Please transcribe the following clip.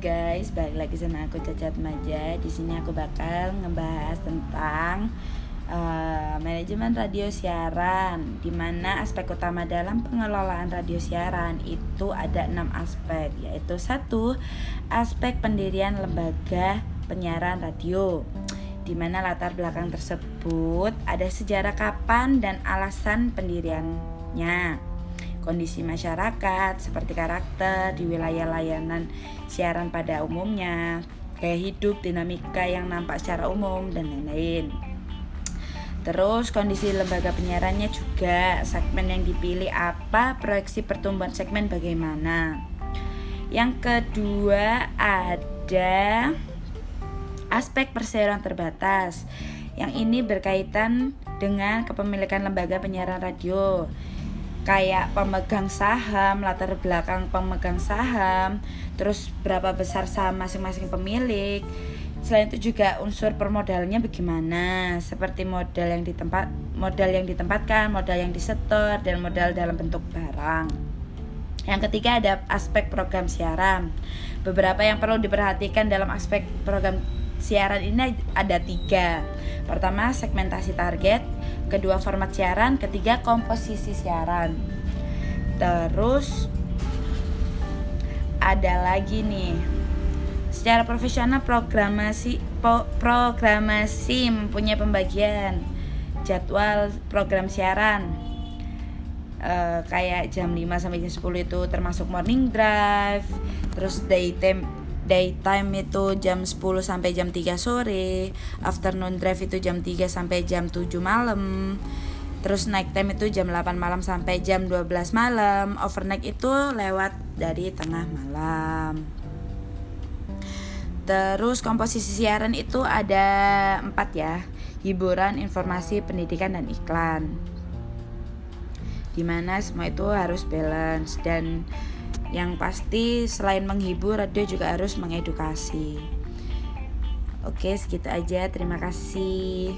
guys, balik lagi sama aku Cacat Maja. Di sini aku bakal ngebahas tentang uh, manajemen radio siaran. Di mana aspek utama dalam pengelolaan radio siaran itu ada enam aspek, yaitu satu aspek pendirian lembaga penyiaran radio. Di mana latar belakang tersebut ada sejarah kapan dan alasan pendiriannya kondisi masyarakat seperti karakter di wilayah layanan siaran pada umumnya, gaya hidup, dinamika yang nampak secara umum dan lain-lain. Terus kondisi lembaga penyiarannya juga segmen yang dipilih apa, proyeksi pertumbuhan segmen bagaimana. Yang kedua ada aspek perseroan terbatas. Yang ini berkaitan dengan kepemilikan lembaga penyiaran radio kayak pemegang saham, latar belakang pemegang saham, terus berapa besar saham masing-masing pemilik. Selain itu juga unsur permodalnya bagaimana, seperti modal yang ditempat modal yang ditempatkan, modal yang disetor dan modal dalam bentuk barang. Yang ketiga ada aspek program siaran. Beberapa yang perlu diperhatikan dalam aspek program siaran ini ada tiga. Pertama segmentasi target, kedua format siaran, ketiga komposisi siaran. Terus ada lagi nih. Secara profesional programasi po, programasi mempunyai pembagian jadwal program siaran. Uh, kayak jam 5 sampai jam 10 itu termasuk morning drive, terus daytime daytime itu jam 10 sampai jam 3 sore afternoon drive itu jam 3 sampai jam 7 malam terus night time itu jam 8 malam sampai jam 12 malam overnight itu lewat dari tengah malam. Terus komposisi siaran itu ada empat ya hiburan informasi pendidikan dan iklan. Di mana semua itu harus balance dan yang pasti selain menghibur radio juga harus mengedukasi. Oke, segitu aja. Terima kasih.